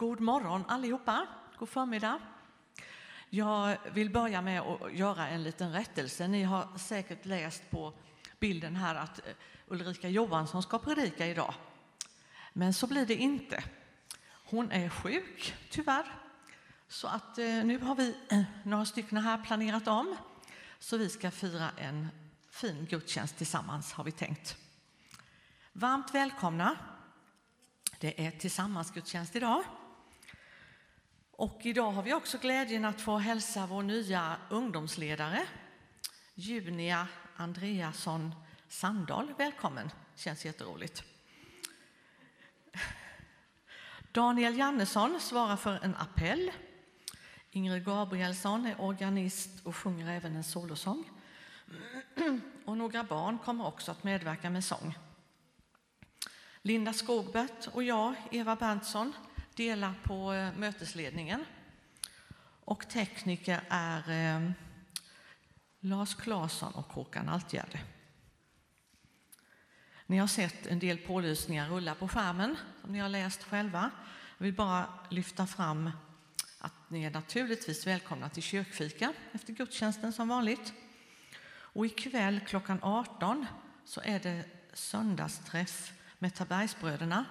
God morgon allihopa, god förmiddag. Jag vill börja med att göra en liten rättelse. Ni har säkert läst på bilden här att eh, Ulrika Johansson ska predika idag. Men så blir det inte. Hon är sjuk, tyvärr. Så att eh, nu har vi eh, några stycken här planerat om. Så vi ska fira en fin gudstjänst tillsammans, har vi tänkt. Varmt välkomna. Det är tillsammansgudstjänst idag. Och idag har vi också glädjen att få hälsa vår nya ungdomsledare Junia Andreasson Sandahl välkommen. Känns jätteroligt. Daniel Jannesson svarar för en appell. Ingrid Gabrielsson är organist och sjunger även en solosång. Och några barn kommer också att medverka med sång. Linda Skogbert och jag, Eva Berntsson, delar på eh, mötesledningen. Och tekniker är eh, Lars Claesson och Håkan Altgärde. Ni har sett en del pålysningar rulla på skärmen som ni har läst själva. Jag vill bara lyfta fram att ni är naturligtvis välkomna till kyrkfika efter gudstjänsten som vanligt. Och ikväll klockan 18 så är det söndagsträff med Tabergsbröderna.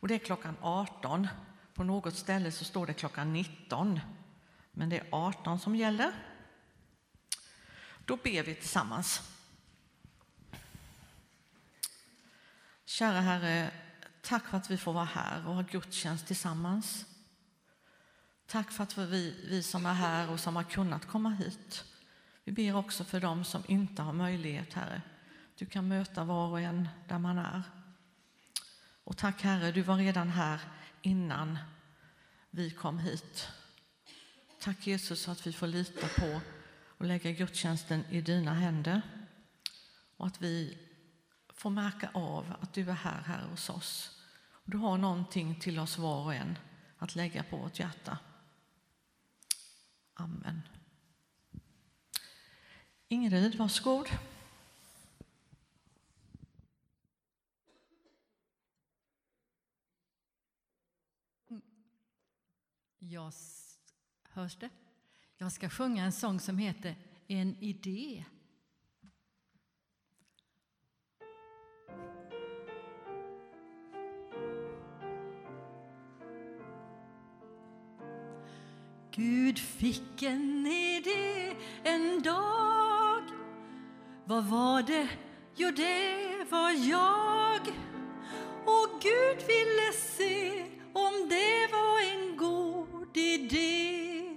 Och det är klockan 18. På något ställe så står det klockan 19. Men det är 18 som gäller. Då ber vi tillsammans. Kära Herre, tack för att vi får vara här och ha gudstjänst tillsammans. Tack för att vi, vi som är här och som har kunnat komma hit. Vi ber också för dem som inte har möjlighet, Herre. Du kan möta var och en där man är. Och tack Herre, du var redan här innan vi kom hit. Tack Jesus att vi får lita på och lägga gudstjänsten i dina händer. Och att vi får märka av att du är här, här hos oss. Du har någonting till oss var och en att lägga på vårt hjärta. Amen. Ingrid, varsågod. Jag, hörs det? Jag ska sjunga en sång som heter En idé. Gud fick en idé en dag. Vad var det? Jo, det var jag. Och Gud ville se om det var gjort i det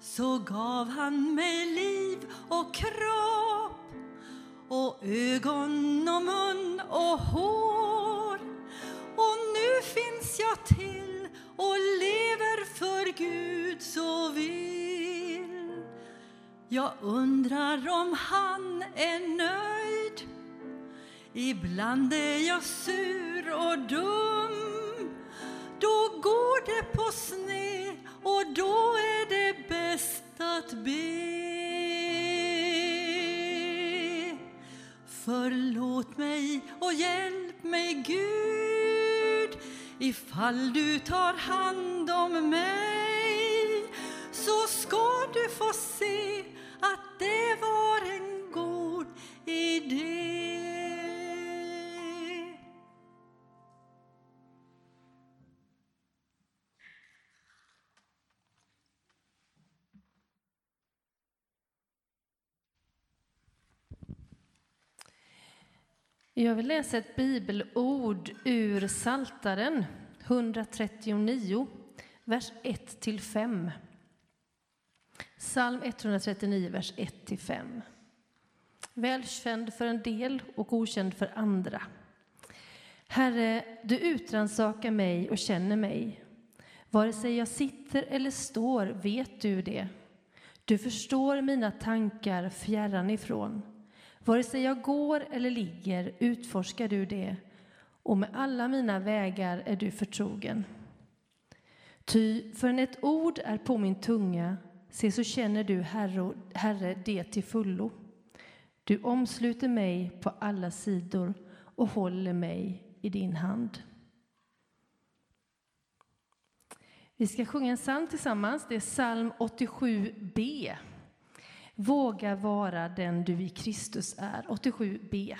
Så gav han mig liv och kropp och ögon och mun och hår. Och nu finns jag till och lever för Gud så vill. Jag undrar om han är nöjd. Ibland är jag sur och dum. Då går det på sned och då är det bäst att be. Förlåt mig och hjälp mig Gud ifall du tar hand om mig så ska du få se att det var en god idé. Jag vill läsa ett bibelord ur Saltaren 139, vers 1-5. Psalm 139, vers 1-5. Välkänd för en del och okänd för andra. Herre, du utransakar mig och känner mig. Vare sig jag sitter eller står vet du det. Du förstår mina tankar fjärran ifrån. Vare sig jag går eller ligger utforskar du det, och med alla mina vägar är du förtrogen. Ty förrän ett ord är på min tunga, se så känner du, Herre, herre, det till fullo. Du omsluter mig på alla sidor och håller mig i din hand. Vi ska sjunga en psalm tillsammans. Det är psalm 87b. Våga vara den du i Kristus är. 87b.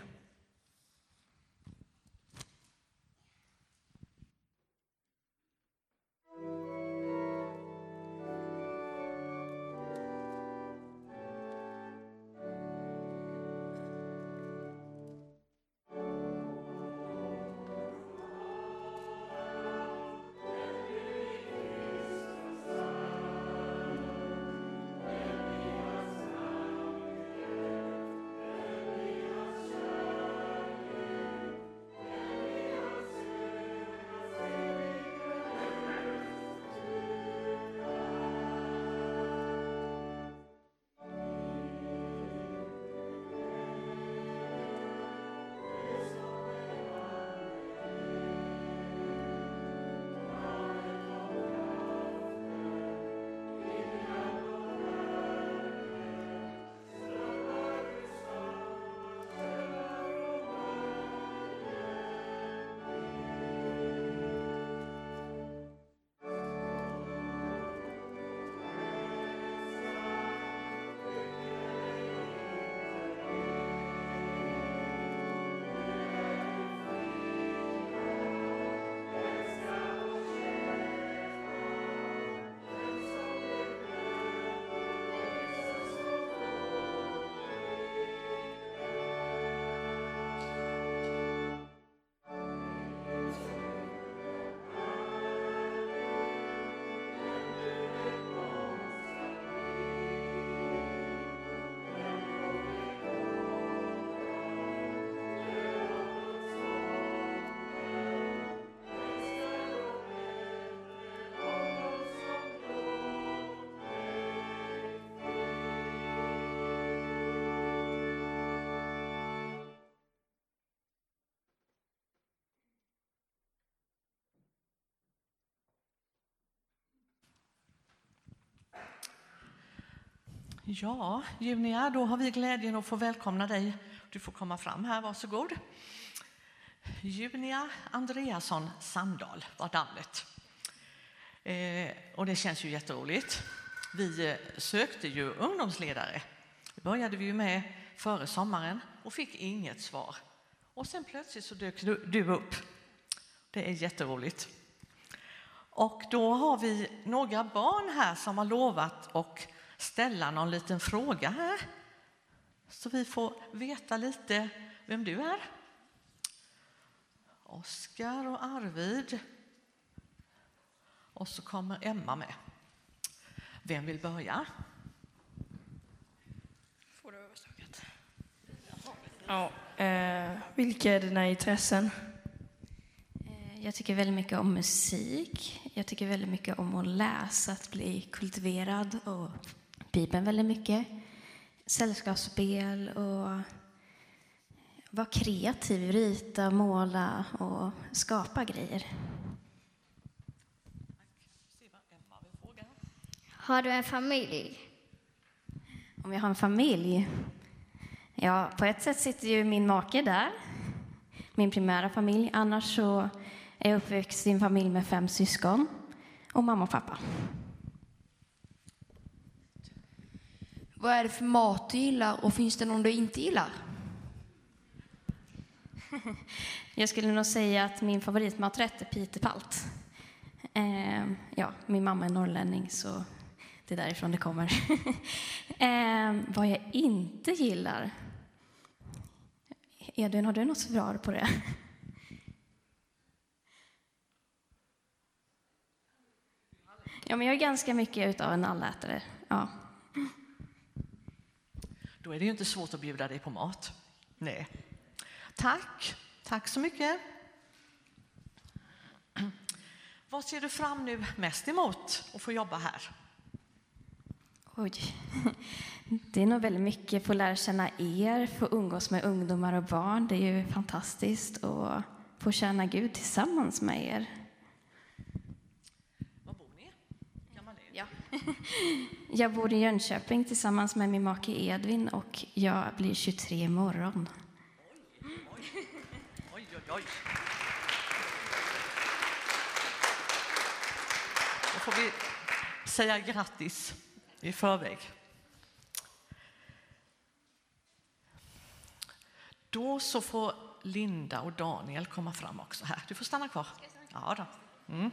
Ja, Junia, då har vi glädjen att få välkomna dig. Du får komma fram här, varsågod. Junia Andreasson Sandahl var namnet. Eh, och det känns ju jätteroligt. Vi eh, sökte ju ungdomsledare. Det började vi ju med före sommaren och fick inget svar. Och sen plötsligt så dök du, du upp. Det är jätteroligt. Och då har vi några barn här som har lovat och ställa någon liten fråga här så vi får veta lite vem du är. Oskar och Arvid. Och så kommer Emma med. Vem vill börja? Får du överstakat? Ja, eh, vilka är dina intressen? Eh, jag tycker väldigt mycket om musik. Jag tycker väldigt mycket om att läsa, att bli kultiverad och Bibeln väldigt mycket. Sällskapsspel och vara kreativ, rita, måla och skapa grejer. Har du en familj? Om jag har en familj? Ja, på ett sätt sitter ju min make där, min primära familj. Annars så är jag uppväxt i en familj med fem syskon och mamma och pappa. Vad är det för mat du gillar och finns det någon du inte gillar? Jag skulle nog säga att min favoritmaträtt är pitepalt. Eh, ja, min mamma är norrlänning så det är därifrån det kommer. eh, vad jag inte gillar? Edvin, har du något svar på det? Ja, men jag är ganska mycket av en allätare. Ja. Då är det ju inte svårt att bjuda dig på mat. Nej. Tack. Tack så mycket. Vad ser du fram nu mest emot att få jobba här? Oj. Det är nog väldigt mycket få lära känna er, få umgås med ungdomar och barn. Det är ju fantastiskt och få tjäna Gud tillsammans med er. Var bor ni? Gammal är du? Ja. Jag bor i Jönköping tillsammans med min make Edvin och jag blir 23 imorgon. Oj, oj, oj. Då får vi säga grattis i förväg. Då så får Linda och Daniel komma fram också här. Du får stanna kvar. Ja då. Mm.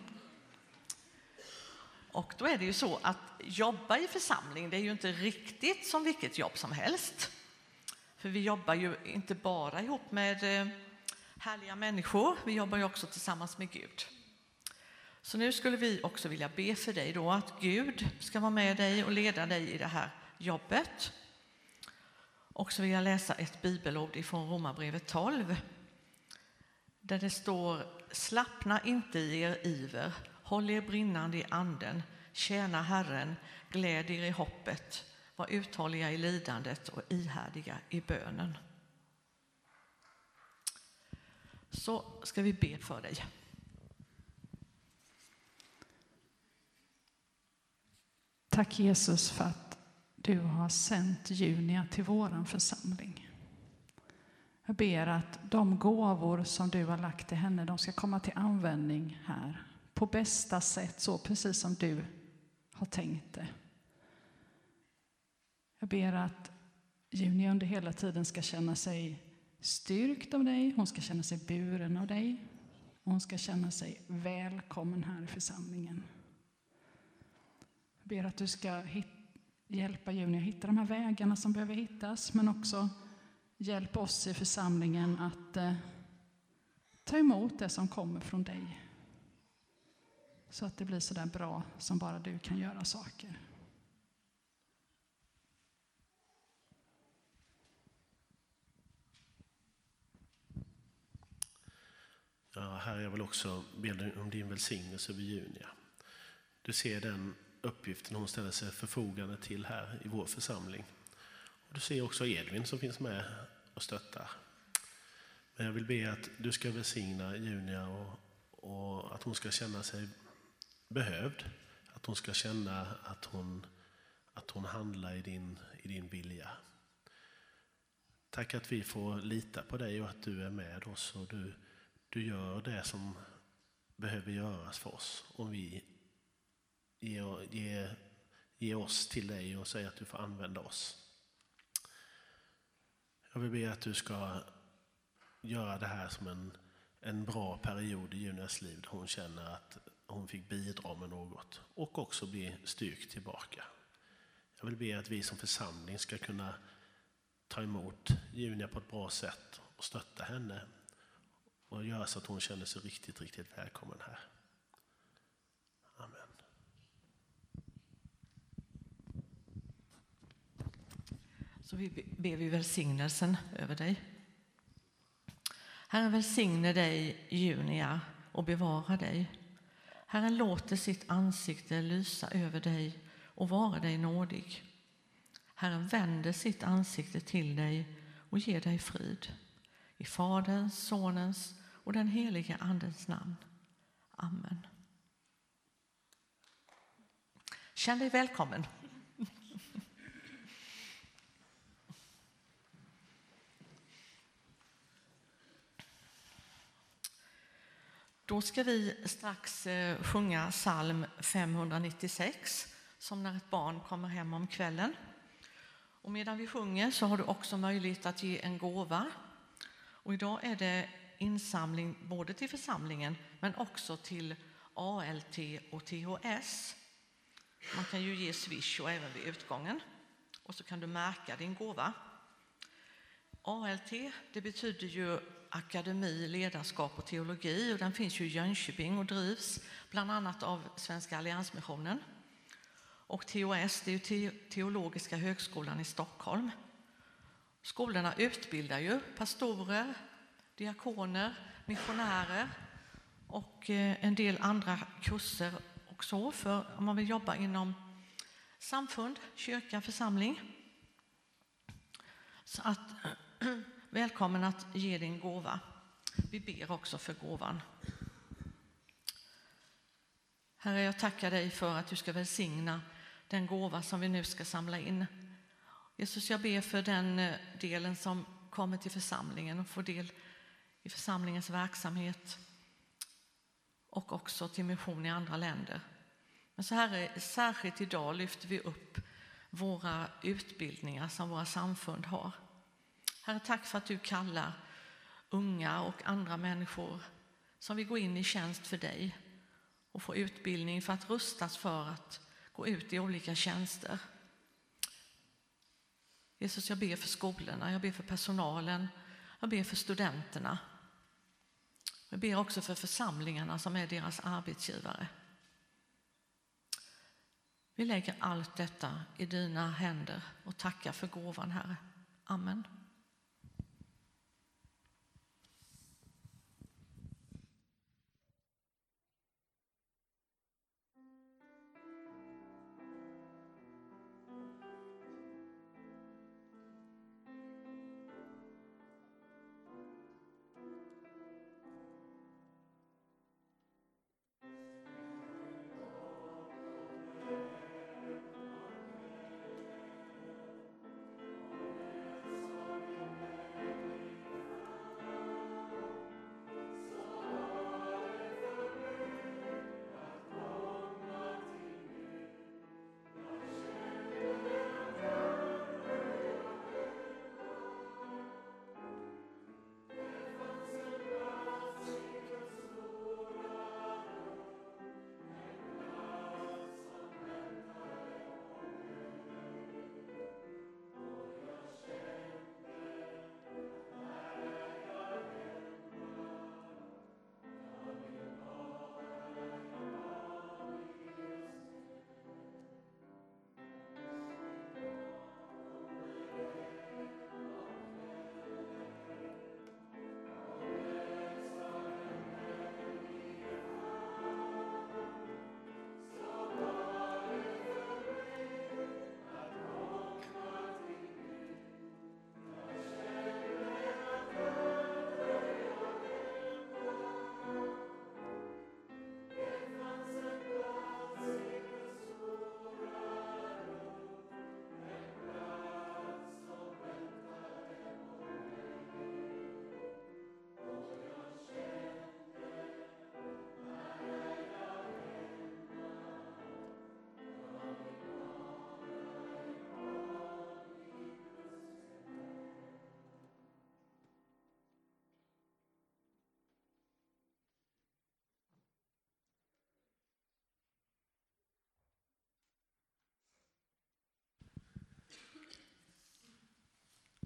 Och då är det ju så att jobba i församling, det är ju inte riktigt som vilket jobb som helst. För vi jobbar ju inte bara ihop med eh, härliga människor, vi jobbar ju också tillsammans med Gud. Så nu skulle vi också vilja be för dig då att Gud ska vara med dig och leda dig i det här jobbet. Och så vill jag läsa ett bibelord ifrån Romarbrevet 12 där det står Slappna inte i er iver, håll er brinnande i anden, tjäna Herren, gläd er i hoppet, var uthålliga i lidandet och ihärdiga i bönen. Så ska vi be för dig. Tack Jesus för att du har sänt Junia till våran församling. Jag ber att de gåvor som du har lagt till henne, de ska komma till användning här på bästa sätt, så precis som du har tänkt det. Jag ber att Juni under hela tiden ska känna sig styrkt av dig, hon ska känna sig buren av dig. Och hon ska känna sig välkommen här i församlingen. Jag ber att du ska hjälpa Juni att hitta de här vägarna som behöver hittas, men också hjälp oss i församlingen att eh, ta emot det som kommer från dig. Så att det blir så där bra som bara du kan göra saker. Ja, här jag vill också be om din välsignelse över Junia. Du ser den uppgiften hon ställer sig förfogande till här i vår församling. Och du ser också Edvin som finns med och stöttar. Men jag vill be att du ska välsigna Junia och, och att hon ska känna sig behövd. Att hon ska känna att hon, att hon handlar i din, i din vilja. Tack att vi får lita på dig och att du är med oss och du, du gör det som behöver göras för oss. Om vi ger, ger, ger oss till dig och säger att du får använda oss. Jag vill be att du ska göra det här som en, en bra period i Junias liv där hon känner att hon fick bidra med något och också bli styrkt tillbaka. Jag vill be att vi som församling ska kunna ta emot Junia på ett bra sätt och stötta henne och göra så att hon känner sig riktigt, riktigt välkommen här. Amen. Så vi ber vi välsignelsen över dig. Herren välsigne dig, Junia, och bevara dig. Herren låter sitt ansikte lysa över dig och vara dig nådig. Herren vänder sitt ansikte till dig och ger dig frid. I Faderns, Sonens och den helige Andens namn. Amen. Känn dig välkommen. Då ska vi strax eh, sjunga psalm 596 som när ett barn kommer hem om kvällen. Och medan vi sjunger så har du också möjlighet att ge en gåva. Och idag är det insamling både till församlingen men också till ALT och THS. Man kan ju ge Swish och även vid utgången. Och så kan du märka din gåva. ALT det betyder ju Akademi ledarskap och teologi och den finns ju i Jönköping och drivs bland annat av Svenska Alliansmissionen. Och TOS det är ju Teologiska högskolan i Stockholm. Skolorna utbildar ju pastorer, diakoner, missionärer och eh, en del andra kurser också för om man vill jobba inom samfund, kyrka, församling. Så att välkommen att ge din gåva. Vi ber också för gåvan. Herre, jag tackar dig för att du ska välsigna den gåva som vi nu ska samla in. Jesus, jag ber för den eh, delen som kommer till församlingen och får del i församlingens verksamhet och också till mission i andra länder. Men så här, särskilt idag lyfter vi upp våra utbildningar som våra samfund har. Herre, tack för att du kallar unga och andra människor som vill gå in i tjänst för dig och få utbildning för att rustas för att gå ut i olika tjänster. Jesus, jag ber för skolorna, jag ber för personalen, jag ber för studenterna. Jag ber också för församlingarna som är deras arbetsgivare. Vi lägger allt detta i dina händer och tackar för gåvan, Herre. Amen.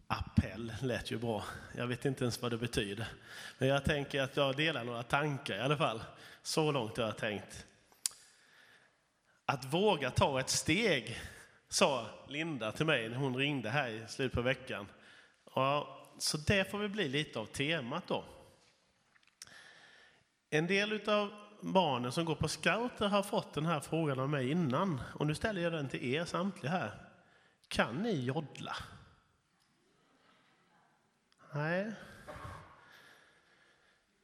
Appell lät ju bra. Jag vet inte ens vad det betyder. Men jag tänker att jag delar några tankar i alla fall. Så långt har jag tänkt. Att våga ta ett steg, sa Linda till mig när hon ringde här i slutet på veckan. Ja, så det får väl bli lite av temat då. En del av barnen som går på scouter har fått den här frågan av mig innan. Och nu ställer jag den till er samtliga här. Kan ni joddla? Nej.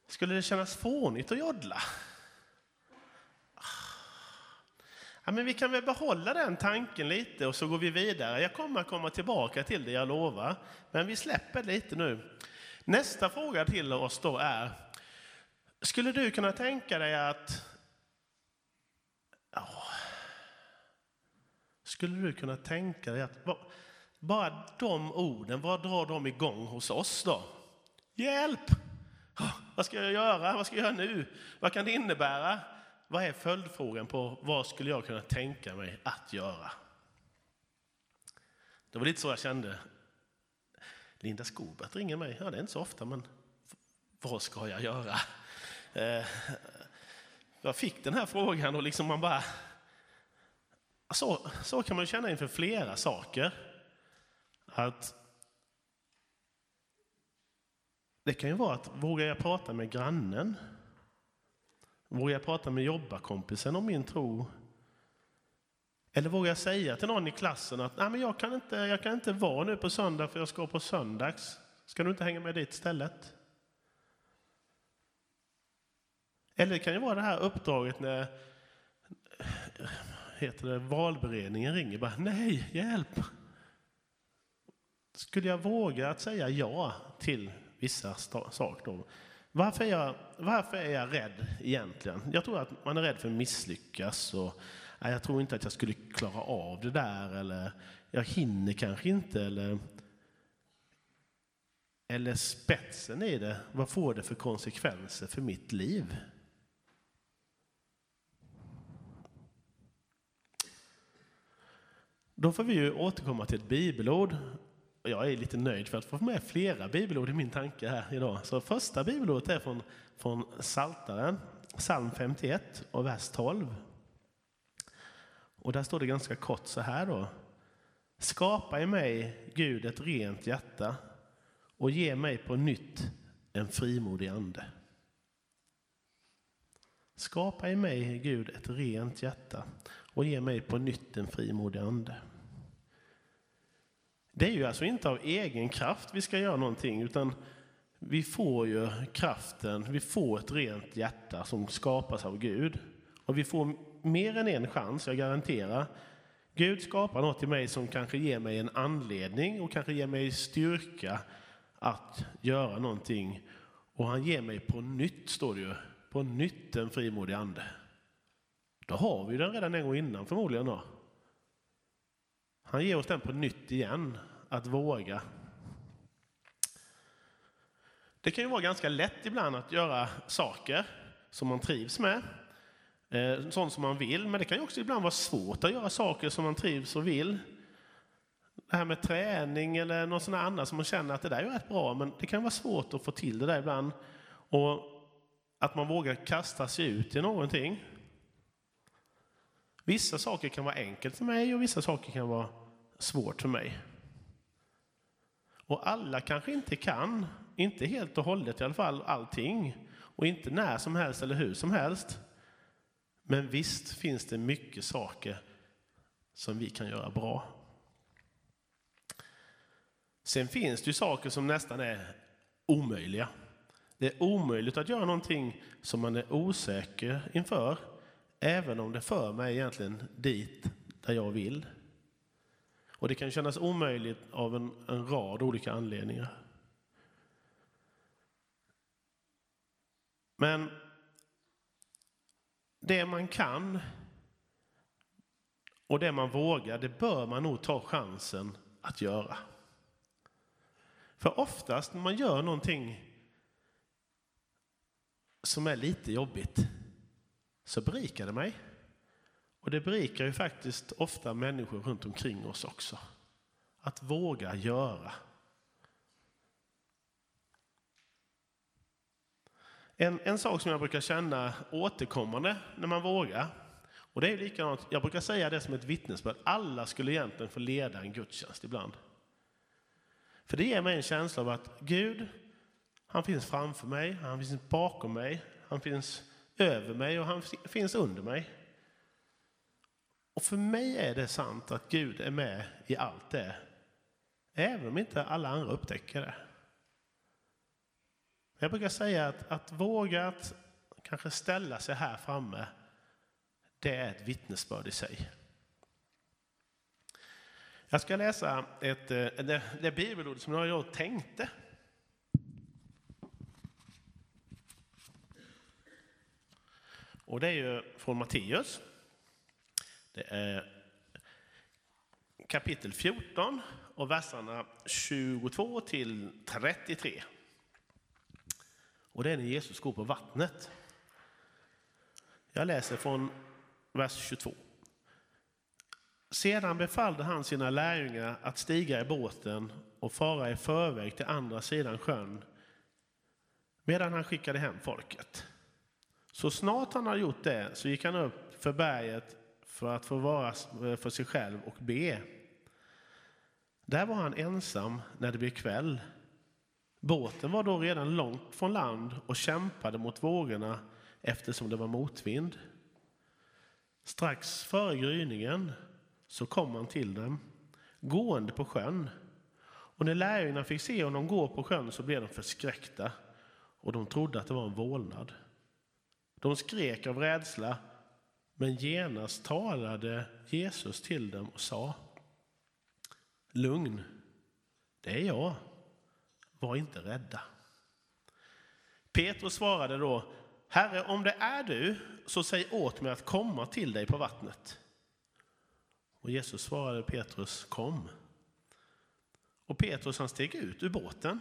Skulle det kännas fånigt att joddla? Ah. Ja, men vi kan väl behålla den tanken lite och så går vi vidare. Jag kommer komma tillbaka till det, jag lovar. Men vi släpper lite nu. Nästa fråga till oss då är, skulle du kunna tänka dig att... Ja, skulle du kunna tänka dig att bara de orden, vad drar de igång hos oss då? Hjälp! Vad ska jag göra? Vad ska jag göra nu? Vad kan det innebära? Vad är följdfrågan på vad skulle jag kunna tänka mig att göra? Det var lite så jag kände. Linda Skobert ringer mig. Ja, det är inte så ofta, men vad ska jag göra? Eh, jag fick den här frågan och liksom man bara... Så, så kan man känna inför flera saker. Att det kan ju vara att vågar jag prata med grannen? Vågar jag prata med jobbarkompisen om min tro? Eller vågar jag säga till någon i klassen att Nej, men jag, kan inte, jag kan inte vara nu på söndag för jag ska på söndags. Ska du inte hänga med dit istället? Eller det kan ju vara det här uppdraget när heter det, valberedningen ringer. Bara, Nej, hjälp! Skulle jag våga att säga ja till vissa saker? Varför är, jag, varför är jag rädd egentligen? Jag tror att man är rädd för att misslyckas och nej, jag tror inte att jag skulle klara av det där eller jag hinner kanske inte eller eller spetsen i det, vad får det för konsekvenser för mitt liv? Då får vi ju återkomma till ett bibelord. Jag är lite nöjd för att få med flera bibelord i min tanke här idag. Så första bibelordet är från, från Saltaren, psalm 51 och vers 12. Och där står det ganska kort så här då. Skapa i mig, Gud, ett rent hjärta och ge mig på nytt en frimodig ande. Skapa i mig, Gud, ett rent hjärta och ge mig på nytt en frimodig ande. Det är ju alltså inte av egen kraft vi ska göra någonting, utan vi får ju kraften, vi får ett rent hjärta som skapas av Gud. Och vi får mer än en chans, jag garanterar. Gud skapar något i mig som kanske ger mig en anledning och kanske ger mig styrka att göra någonting. Och han ger mig på nytt, står det ju, på nytt en frimodig ande. Då har vi den redan en gång innan förmodligen då. Han ger oss den på nytt igen, att våga. Det kan ju vara ganska lätt ibland att göra saker som man trivs med, eh, sånt som man vill, men det kan ju också ibland vara svårt att göra saker som man trivs och vill. Det här med träning eller något sånt annat som man känner att det där är rätt bra, men det kan vara svårt att få till det där ibland. Och att man vågar kasta sig ut i någonting. Vissa saker kan vara enkelt för mig och vissa saker kan vara svårt för mig. Och alla kanske inte kan, inte helt och hållet i alla fall, allting. Och inte när som helst eller hur som helst. Men visst finns det mycket saker som vi kan göra bra. Sen finns det ju saker som nästan är omöjliga. Det är omöjligt att göra någonting som man är osäker inför, även om det för mig egentligen dit där jag vill. Och det kan kännas omöjligt av en, en rad olika anledningar. Men det man kan och det man vågar, det bör man nog ta chansen att göra. För oftast när man gör någonting som är lite jobbigt så berikar det mig. Och det berikar ju faktiskt ofta människor runt omkring oss också. Att våga göra. En, en sak som jag brukar känna återkommande när man vågar, och det är likadant, jag brukar säga det som ett vittnesbörd, alla skulle egentligen få leda en gudstjänst ibland. För det ger mig en känsla av att Gud, han finns framför mig, han finns bakom mig, han finns över mig och han finns under mig. Och för mig är det sant att Gud är med i allt det, även om inte alla andra upptäcker det. Jag brukar säga att, att våga att kanske ställa sig här framme, det är ett vittnesbörd i sig. Jag ska läsa ett, eh, det, det bibelord som jag tänkte. Och det är ju från Matteus. Det är kapitel 14 och verserna 22 till 33. Och det är när Jesus går på vattnet. Jag läser från vers 22. Sedan befallde han sina lärjungar att stiga i båten och fara i förväg till andra sidan sjön medan han skickade hem folket. Så snart han hade gjort det så gick han upp för berget för att få vara eh, för sig själv och be. Där var han ensam när det blev kväll. Båten var då redan långt från land och kämpade mot vågorna eftersom det var motvind. Strax före gryningen så kom han till dem, gående på sjön. Och när lärjungarna fick se honom gå på sjön så blev de förskräckta och de trodde att det var en vålnad. De skrek av rädsla, men genast talade Jesus till dem och sa Lugn, det är jag. Var inte rädda. Petrus svarade då Herre, om det är du, så säg åt mig att komma till dig på vattnet. Och Jesus svarade Petrus, kom. Och Petrus han steg ut ur båten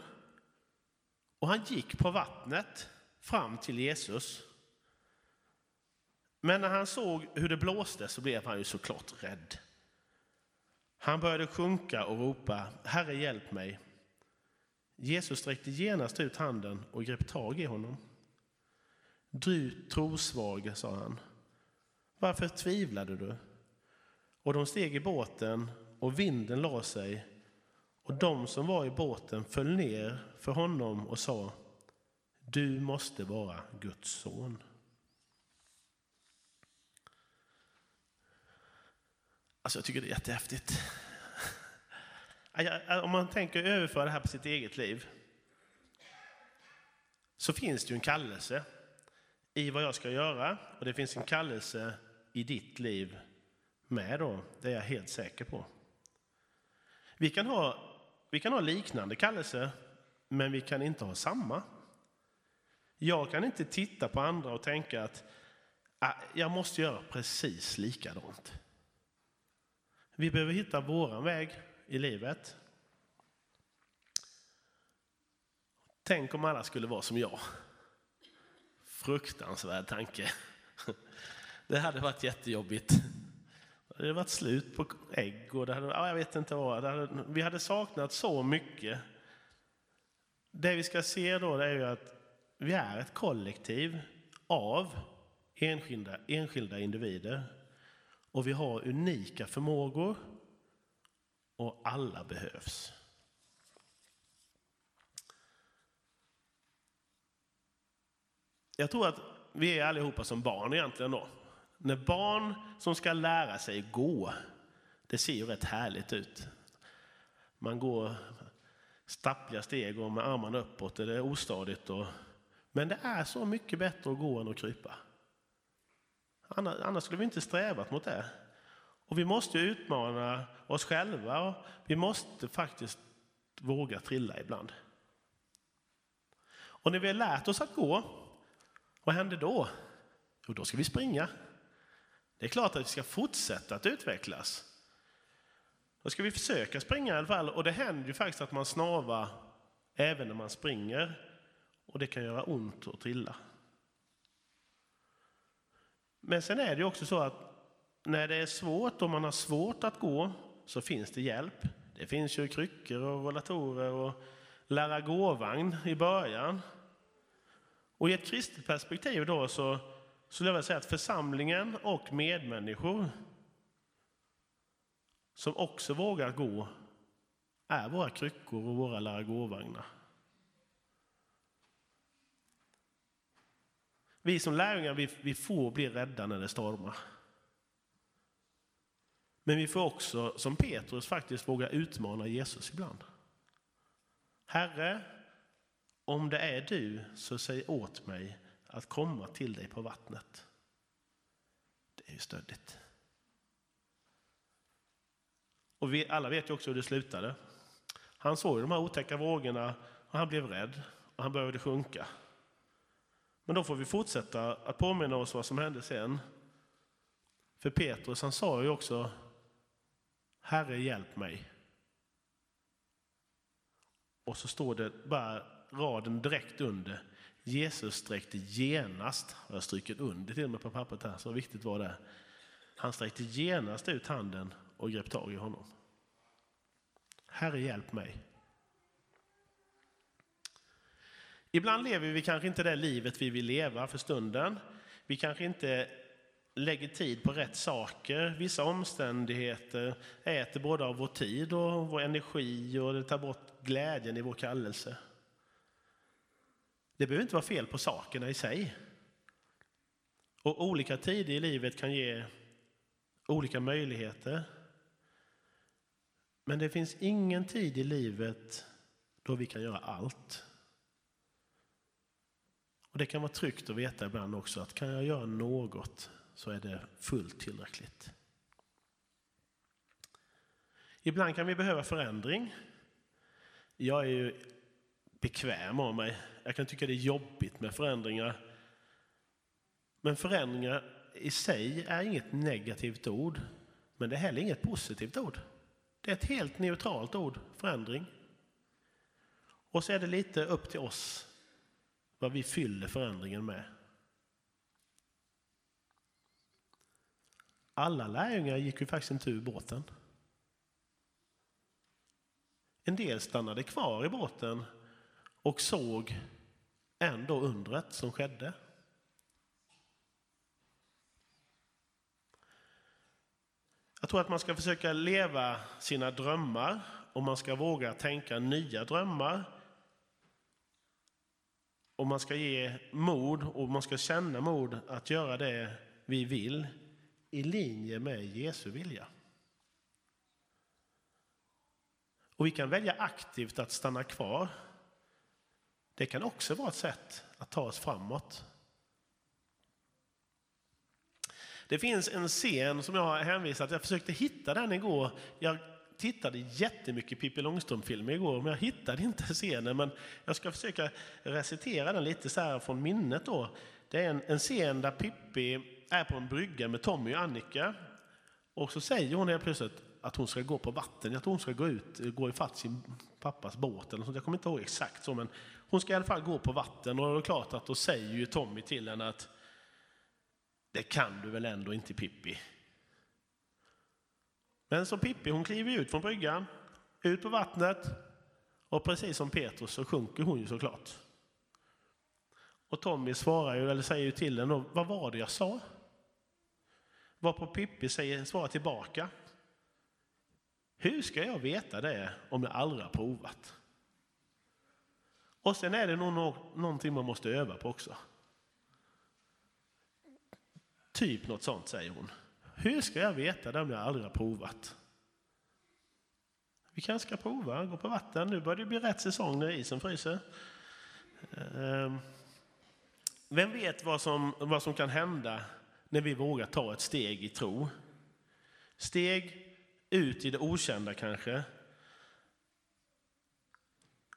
och han gick på vattnet fram till Jesus. Men när han såg hur det blåste så blev han ju såklart rädd. Han började sjunka och ropa, Herre hjälp mig. Jesus sträckte genast ut handen och grep tag i honom. Du trosvage, sa han. Varför tvivlade du? Och de steg i båten och vinden la sig och de som var i båten föll ner för honom och sa Du måste vara Guds son. Alltså jag tycker det är jättehäftigt. Om man tänker överföra det här på sitt eget liv så finns det ju en kallelse i vad jag ska göra och det finns en kallelse i ditt liv med då, det är jag helt säker på. Vi kan ha, vi kan ha liknande kallelse, men vi kan inte ha samma. Jag kan inte titta på andra och tänka att ah, jag måste göra precis likadant. Vi behöver hitta våran väg i livet. Tänk om alla skulle vara som jag. Fruktansvärd tanke. Det hade varit jättejobbigt. Det hade varit slut på ägg och det hade, jag vet inte vad. Hade, vi hade saknat så mycket. Det vi ska se då är ju att vi är ett kollektiv av enskilda, enskilda individer. Och vi har unika förmågor och alla behövs. Jag tror att vi är allihopa som barn egentligen då. När barn som ska lära sig gå, det ser ju rätt härligt ut. Man går stappliga steg och med armarna uppåt, det är ostadigt. Och, men det är så mycket bättre att gå än att krypa. Annars, annars skulle vi inte strävat mot det. Och vi måste utmana oss själva och vi måste faktiskt våga trilla ibland. Och när vi har lärt oss att gå, vad händer då? Jo, då ska vi springa. Det är klart att vi ska fortsätta att utvecklas. Då ska vi försöka springa i alla fall. Och det händer ju faktiskt att man snavar även när man springer. Och det kan göra ont att trilla. Men sen är det också så att när det är svårt och man har svårt att gå så finns det hjälp. Det finns ju kryckor och rollatorer och lära gåvagn i början. Och i ett kristet perspektiv då så skulle jag vilja säga att församlingen och medmänniskor som också vågar gå är våra kryckor och våra lära gåvagnar. Vi som lärjungar vi, vi får bli rädda när det stormar. Men vi får också, som Petrus, faktiskt våga utmana Jesus ibland. Herre, om det är du, så säg åt mig att komma till dig på vattnet. Det är ju stöddigt. Och vi alla vet ju också hur det slutade. Han såg de här otäcka vågorna och han blev rädd och han började sjunka. Men då får vi fortsätta att påminna oss vad som hände sen. För Petrus han sa ju också Herre hjälp mig. Och så står det bara raden direkt under. Jesus sträckte genast, har jag stryker under till och med på pappret här, så viktigt var det. Han sträckte genast ut handen och grep tag i honom. Herre hjälp mig. Ibland lever vi kanske inte det livet vi vill leva för stunden. Vi kanske inte lägger tid på rätt saker. Vissa omständigheter äter både av vår tid och vår energi och det tar bort glädjen i vår kallelse. Det behöver inte vara fel på sakerna i sig. Och olika tider i livet kan ge olika möjligheter. Men det finns ingen tid i livet då vi kan göra allt. Och Det kan vara tryggt att veta ibland också att kan jag göra något så är det fullt tillräckligt. Ibland kan vi behöva förändring. Jag är ju bekväm av mig. Jag kan tycka det är jobbigt med förändringar. Men förändringar i sig är inget negativt ord. Men det är heller inget positivt ord. Det är ett helt neutralt ord, förändring. Och så är det lite upp till oss vad vi fyller förändringen med. Alla lärjungar gick ju faktiskt inte ur båten. En del stannade kvar i båten och såg ändå undret som skedde. Jag tror att man ska försöka leva sina drömmar och man ska våga tänka nya drömmar. Och man ska ge mod och man ska känna mod att göra det vi vill i linje med Jesu vilja. Och vi kan välja aktivt att stanna kvar. Det kan också vara ett sätt att ta oss framåt. Det finns en scen som jag har hänvisat Jag försökte hitta den igår. Jag tittade jättemycket Pippi Långstrump-filmer igår, men jag hittade inte scenen. Men jag ska försöka recitera den lite så här från minnet. Då. Det är en, en scen där Pippi är på en brygga med Tommy och Annika. Och så säger hon helt plötsligt att hon ska gå på vatten. Jag tror hon ska gå ut, gå ifatt sin pappas båt eller sånt. Jag kommer inte ihåg exakt så, men hon ska i alla fall gå på vatten. Och det är klart att då säger ju Tommy till henne att det kan du väl ändå inte Pippi? Men så Pippi hon kliver ut från bryggan, ut på vattnet och precis som Petrus så sjunker hon ju såklart. Och Tommy svarar ju, eller säger ju till henne, vad var det jag sa? Varpå Pippi säger, svarar tillbaka. Hur ska jag veta det om jag aldrig har provat? Och sen är det nog någonting man måste öva på också. Typ något sånt säger hon. Hur ska jag veta det om jag aldrig har provat? Vi kanske ska prova, gå på vatten. Nu börjar det bli rätt säsong när isen fryser. Ehm, vem vet vad som, vad som kan hända när vi vågar ta ett steg i tro? Steg ut i det okända kanske.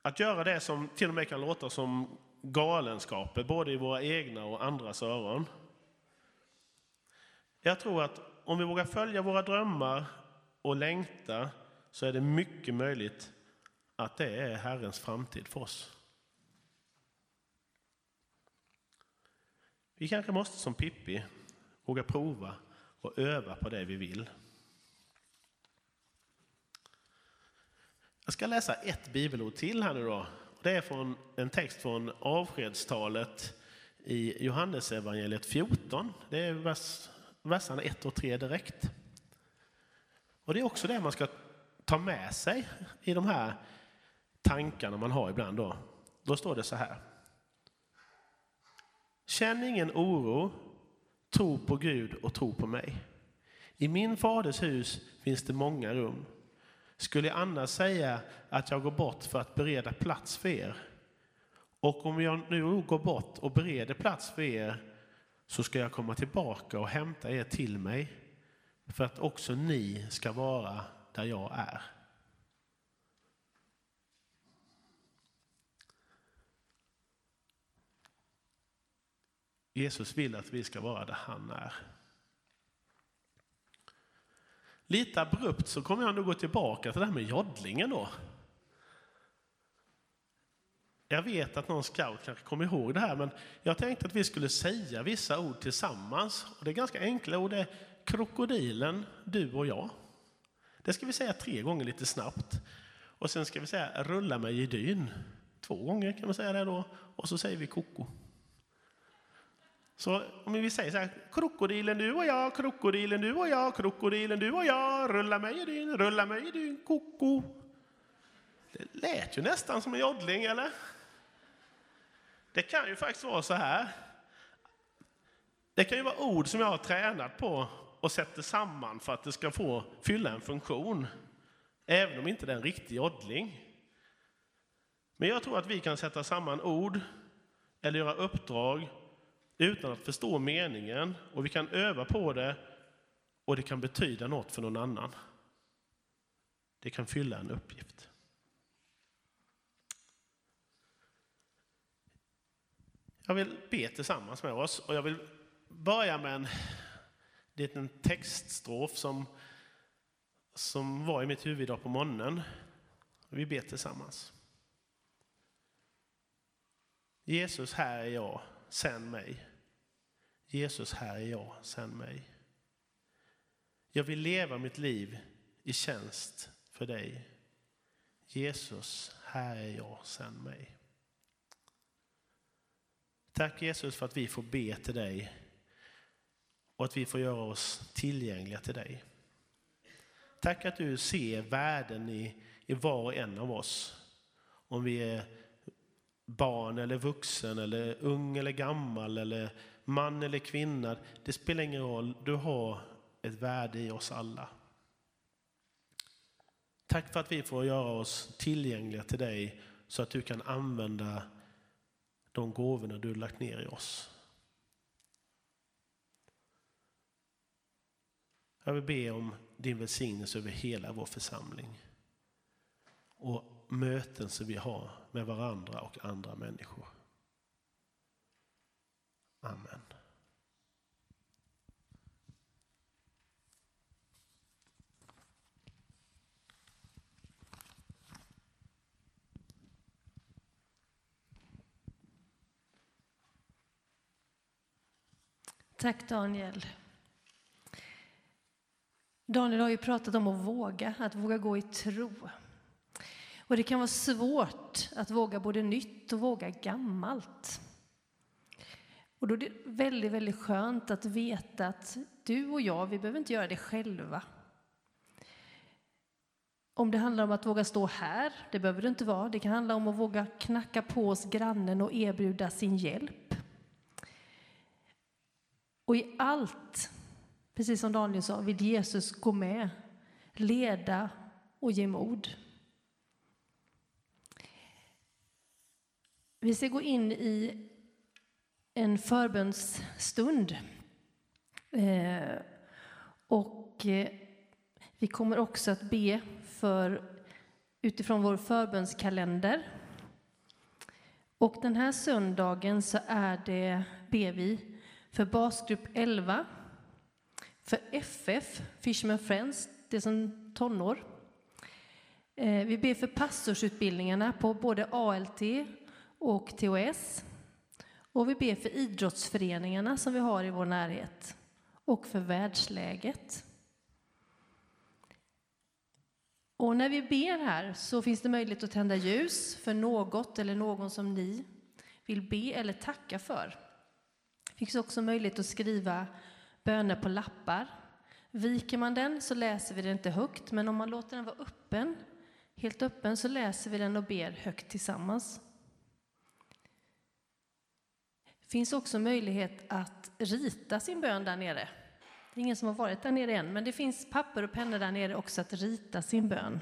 Att göra det som till och med kan låta som galenskaper, både i våra egna och andras öron. Jag tror att om vi vågar följa våra drömmar och längta så är det mycket möjligt att det är Herrens framtid för oss. Vi kanske måste som Pippi våga prova och öva på det vi vill. Jag ska läsa ett bibelord till här nu då. Det är från en text från avskedstalet i Johannesevangeliet 14. Det är vers verserna 1 och 3 direkt. Och Det är också det man ska ta med sig i de här tankarna man har ibland. Då, då står det så här. Känn ingen oro, tro på Gud och tro på mig. I min faders hus finns det många rum. Skulle jag annars säga att jag går bort för att bereda plats för er? Och om jag nu går bort och bereder plats för er så ska jag komma tillbaka och hämta er till mig för att också ni ska vara där jag är. Jesus vill att vi ska vara där han är. Lite abrupt så kommer jag nog gå tillbaka till det här med joddlingen då. Jag vet att någon scout kanske kommer ihåg det här, men jag tänkte att vi skulle säga vissa ord tillsammans. Och det är ganska enkla ord. Det är krokodilen, du och jag. Det ska vi säga tre gånger lite snabbt. Och sen ska vi säga rulla mig i dyn. Två gånger kan man säga det då. Och så säger vi koko. Så om vi säger så här, krokodilen du och jag, krokodilen du och jag, krokodilen du och jag, rulla mig i dyn, rulla mig i dyn, koko. Det lät ju nästan som en joddling, eller? Det kan ju faktiskt vara så här. Det kan ju vara ord som jag har tränat på och sätter samman för att det ska få fylla en funktion. Även om inte det är en riktig joddling. Men jag tror att vi kan sätta samman ord eller göra uppdrag utan att förstå meningen och vi kan öva på det och det kan betyda något för någon annan. Det kan fylla en uppgift. Jag vill be tillsammans med oss och jag vill börja med en liten textstrof som som var i mitt huvud idag på morgonen. Vi ber tillsammans. Jesus, här är jag, sänd mig. Jesus, här är jag, sänd mig. Jag vill leva mitt liv i tjänst för dig. Jesus, här är jag, sänd mig. Tack Jesus för att vi får be till dig och att vi får göra oss tillgängliga till dig. Tack att du ser värden i, i var och en av oss. Om vi är barn eller vuxen eller ung eller gammal eller man eller kvinna. Det spelar ingen roll, du har ett värde i oss alla. Tack för att vi får göra oss tillgängliga till dig så att du kan använda de gåvorna du lagt ner i oss. Jag vill be om din välsignelse över hela vår församling och möten som vi har med varandra och andra människor. Amen. Tack Daniel. Daniel har ju pratat om att våga, att våga gå i tro. Och det kan vara svårt att våga både nytt och våga gammalt. Och då är det väldigt, väldigt skönt att veta att du och jag, vi behöver inte göra det själva. Om det handlar om att våga stå här, det behöver det inte vara. Det kan handla om att våga knacka på hos grannen och erbjuda sin hjälp. Och i allt, precis som Daniel sa, vill Jesus gå med, leda och ge mod. Vi ska gå in i en förbönsstund. Eh, och eh, vi kommer också att be för utifrån vår förbönskalender. Och den här söndagen så är det, ber vi för basgrupp 11, för FF, Fisherman Friends, det är som tonår. Eh, vi ber för pastorsutbildningarna på både ALT och TOS. Och vi ber för idrottsföreningarna som vi har i vår närhet och för världsläget. Och när vi ber här så finns det möjlighet att tända ljus för något eller någon som ni vill be eller tacka för. Det finns också möjlighet att skriva böner på lappar. Viker man den så läser vi den inte högt, men om man låter den vara öppen, helt öppen, så läser vi den och ber högt tillsammans. Det finns också möjlighet att rita sin bön där nere. Det är ingen som har varit där nere än, men det finns papper och pennor där nere också att rita sin bön.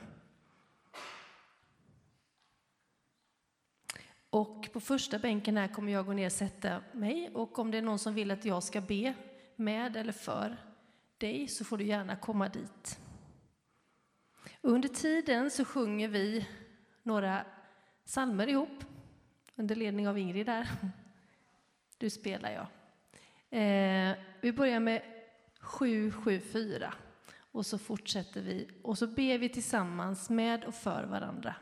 Och på första bänken här kommer jag gå ner och sätta mig och om det är någon som vill att jag ska be med eller för dig så får du gärna komma dit. Under tiden så sjunger vi några salmer ihop under ledning av Ingrid där. Du spelar jag. Eh, vi börjar med 774 och så fortsätter vi och så ber vi tillsammans med och för varandra.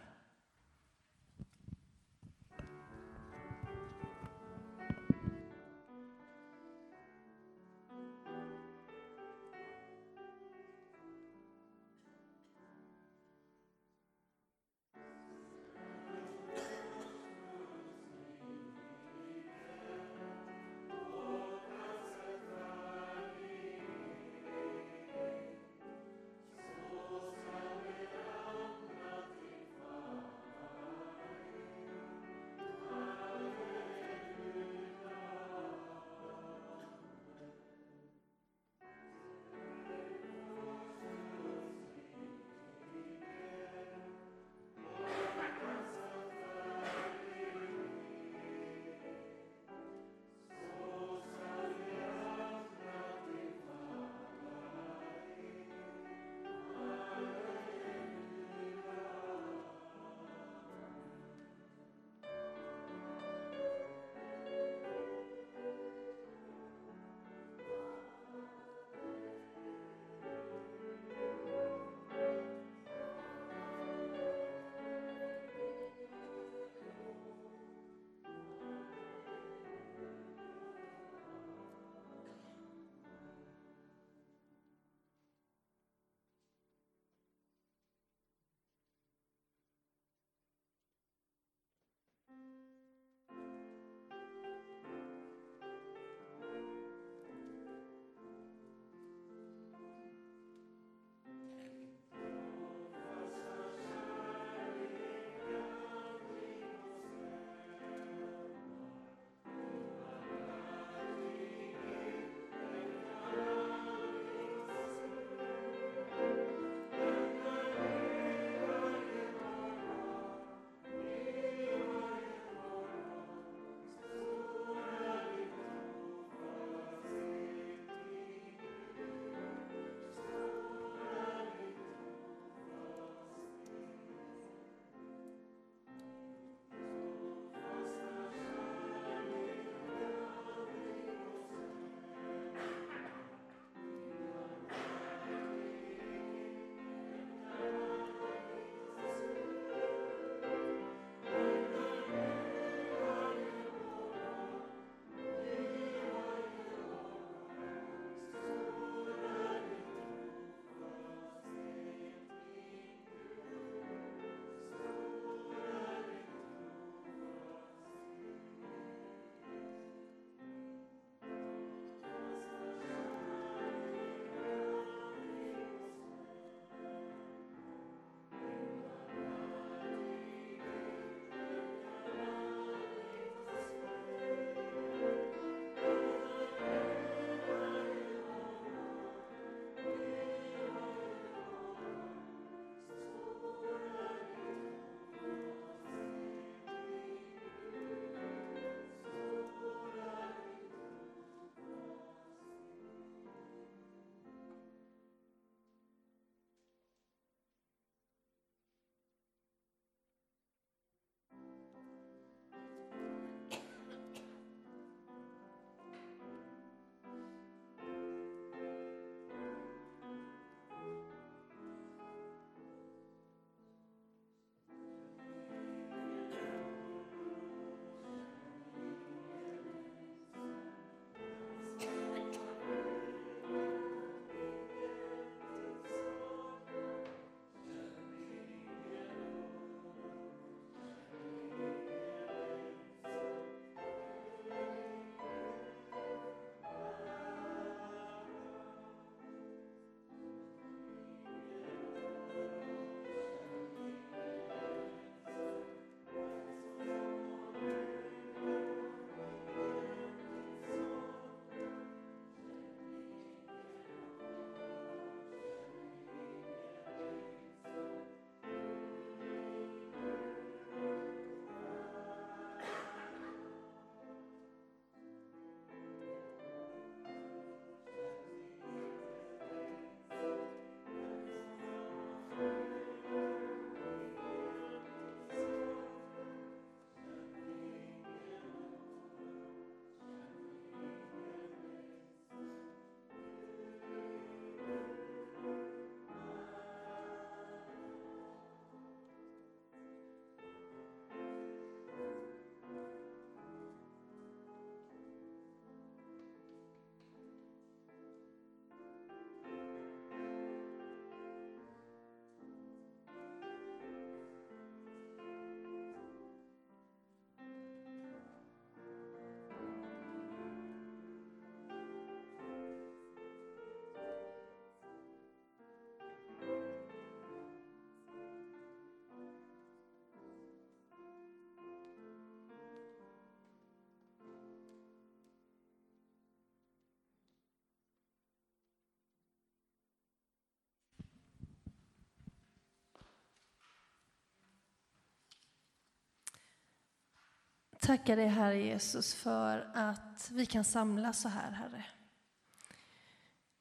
Tackar dig, Herre Jesus, för att vi kan samlas så här, Herre.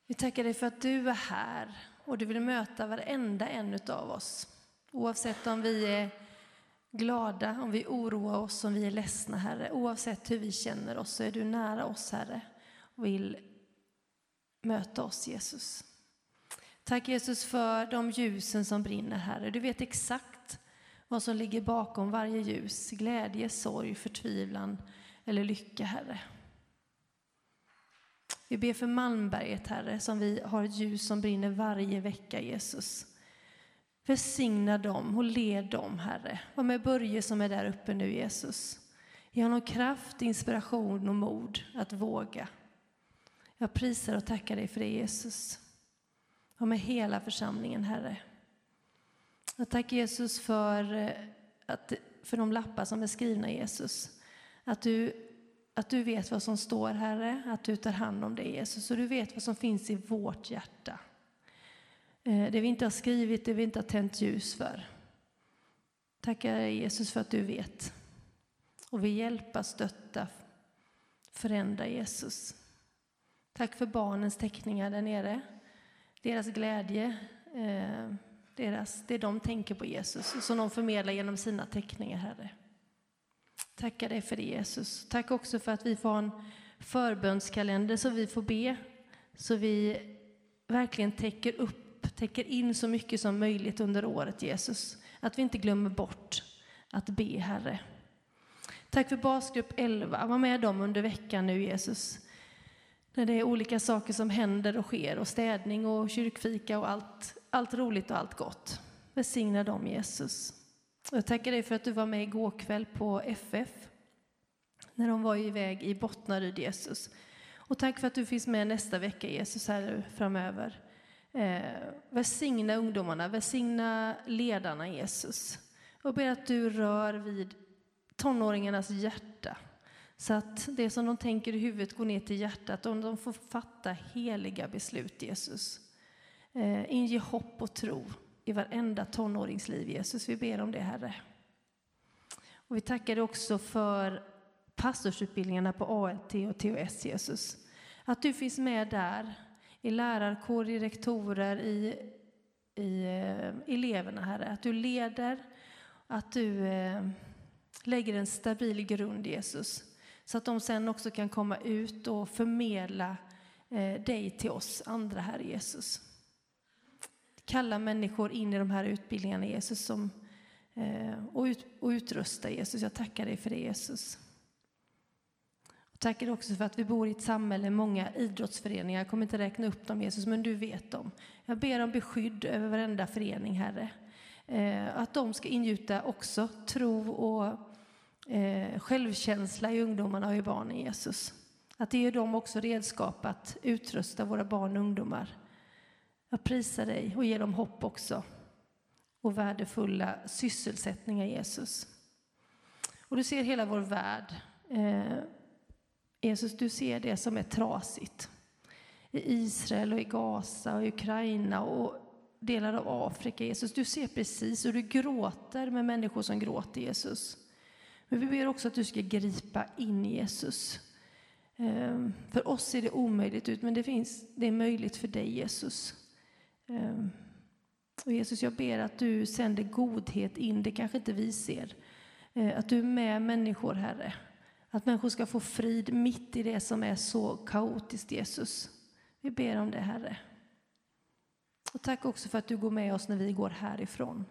Vi tackar dig för att du är här och du vill möta varenda en av oss. Oavsett om vi är glada, om vi oroar oss, om vi är ledsna, Herre. Oavsett hur vi känner oss så är du nära oss, Herre, och vill möta oss, Jesus. Tack Jesus för de ljusen som brinner, Herre. Du vet exakt vad som ligger bakom varje ljus. Glädje, sorg, förtvivlan eller lycka, Herre. Vi ber för Malmberget, Herre, som vi har ett ljus som brinner varje vecka, Jesus. Välsigna dem och led dem, Herre. Var med Börje som är där uppe nu, Jesus. Ge honom kraft, inspiration och mod att våga. Jag prisar och tackar dig för det, Jesus. Var med hela församlingen, Herre. Jag tackar Jesus för, eh, att, för de lappar som är skrivna, Jesus. Att du, att du vet vad som står, Herre, att du tar hand om det, Jesus. Och du vet vad som finns i vårt hjärta. Eh, det vi inte har skrivit, det vi inte har tänt ljus för. Tackar Jesus för att du vet. Och vill hjälpa, stötta, förändra Jesus. Tack för barnens teckningar där nere. Deras glädje, eh, deras, det de tänker på Jesus, som de förmedlar genom sina teckningar, Herre. Tackar dig för det, Jesus. Tack också för att vi får ha en förbönskalender så vi får be, så vi verkligen täcker upp, täcker in så mycket som möjligt under året, Jesus. Att vi inte glömmer bort att be, Herre. Tack för basgrupp 11. Var med dem under veckan nu, Jesus. När det är olika saker som händer och sker och städning och kyrkfika och allt, allt roligt och allt gott. Välsigna dem, Jesus. Jag tackar dig för att du var med igår kväll på FF när de var iväg i Bottnaryd, Jesus. Och tack för att du finns med nästa vecka, Jesus, här framöver. Eh, välsigna ungdomarna, välsigna ledarna, Jesus. Och ber att du rör vid tonåringarnas hjärta så att det som de tänker i huvudet går ner till hjärtat och de får fatta heliga beslut, Jesus. Eh, inge hopp och tro i varenda tonåringsliv, Jesus. Vi ber om det, Herre. Och vi tackar dig också för pastorsutbildningarna på ALT och TOS, Jesus. Att du finns med där, i lärarkår, i rektorer, i, i eh, eleverna, Herre. Att du leder, att du eh, lägger en stabil grund, Jesus. Så att de sen också kan komma ut och förmedla eh, dig till oss andra, Herre Jesus. Kalla människor in i de här utbildningarna, Jesus, som, eh, och, ut, och utrusta Jesus. Jag tackar dig för det, Jesus. Jag tackar också för att vi bor i ett samhälle, många idrottsföreningar. Jag kommer inte räkna upp dem, Jesus, men du vet dem. Jag ber om beskydd över varenda förening, Herre. Eh, att de ska ingjuta också tro och eh, självkänsla i ungdomarna och i barnen, Jesus. Att det ger dem också redskap att utrusta våra barn och ungdomar. Jag prisar dig och ger dem hopp också och värdefulla sysselsättningar, Jesus. Och du ser hela vår värld. Eh, Jesus, du ser det som är trasigt. I Israel och i Gaza och i Ukraina och delar av Afrika, Jesus. Du ser precis och du gråter med människor som gråter, Jesus. Men vi ber också att du ska gripa in Jesus. Ehm, för oss ser det omöjligt ut, men det, finns, det är möjligt för dig, Jesus. Ehm, och Jesus, jag ber att du sänder godhet in, det kanske inte vi ser. Ehm, att du är med människor, Herre. Att människor ska få frid mitt i det som är så kaotiskt, Jesus. Vi ber om det, Herre. Och tack också för att du går med oss när vi går härifrån.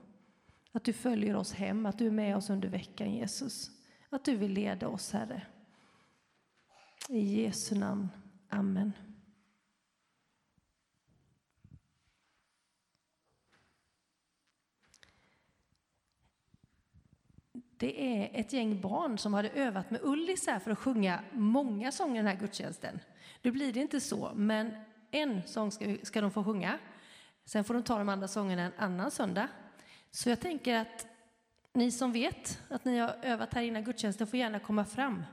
Att du följer oss hem, att du är med oss under veckan, Jesus. Att du vill leda oss, Herre. I Jesu namn. Amen. Det är ett gäng barn som hade övat med Ullis här för att sjunga många sånger den här gudstjänsten. Nu blir det inte så, men en sång ska, ska de få sjunga. Sen får de ta de andra sångerna en annan söndag. Så jag tänker att ni som vet att ni har övat här innan gudstjänsten får gärna komma fram.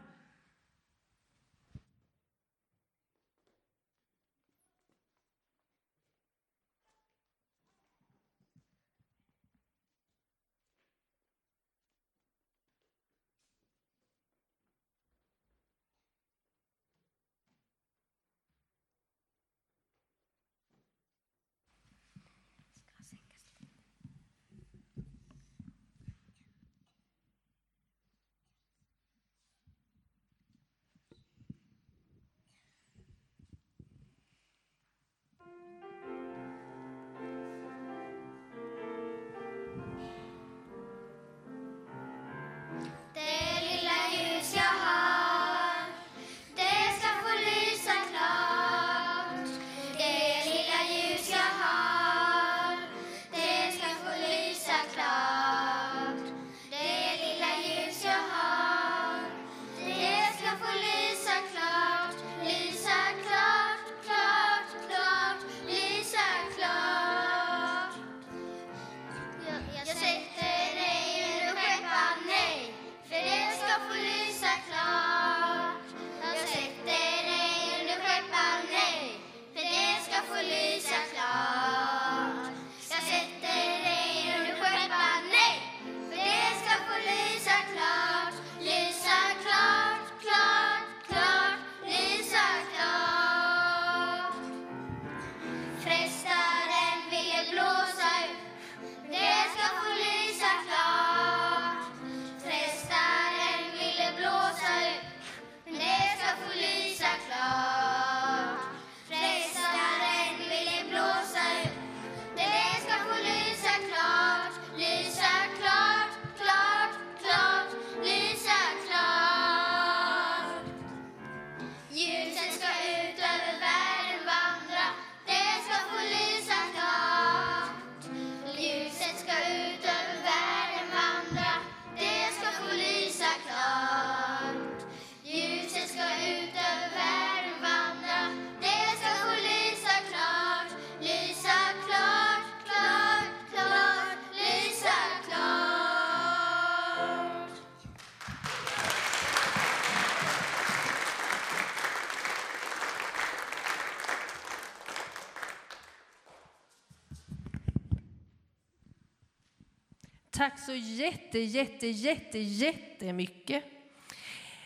Tack så jätte, jätte, jätte, jättemycket.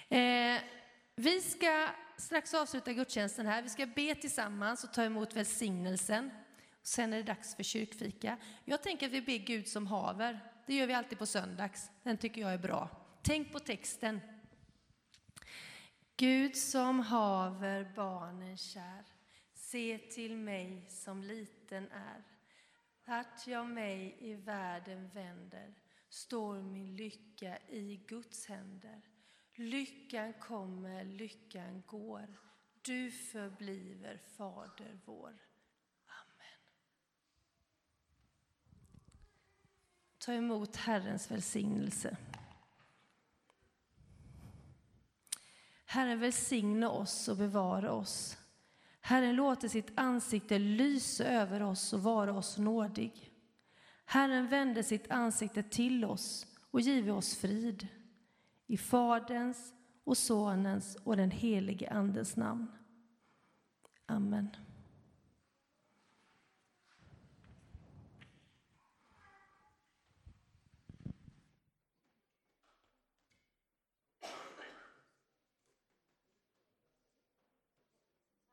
Eh, vi ska strax avsluta gudstjänsten här. Vi ska be tillsammans och ta emot välsignelsen. Sen är det dags för kyrkfika. Jag tänker att vi ber Gud som haver. Det gör vi alltid på söndags. Den tycker jag är bra. Tänk på texten. Gud som haver barnen kär, se till mig som liten är. Vart jag mig i världen vänder står min lycka i Guds händer. Lyckan kommer, lyckan går. Du förbliver Fader vår. Amen. Ta emot Herrens välsignelse. Herren välsigne oss och bevara oss. Herren låter sitt ansikte lysa över oss och vara oss nådig. Herren vände sitt ansikte till oss och give oss frid. I Faderns och Sonens och den helige Andens namn. Amen.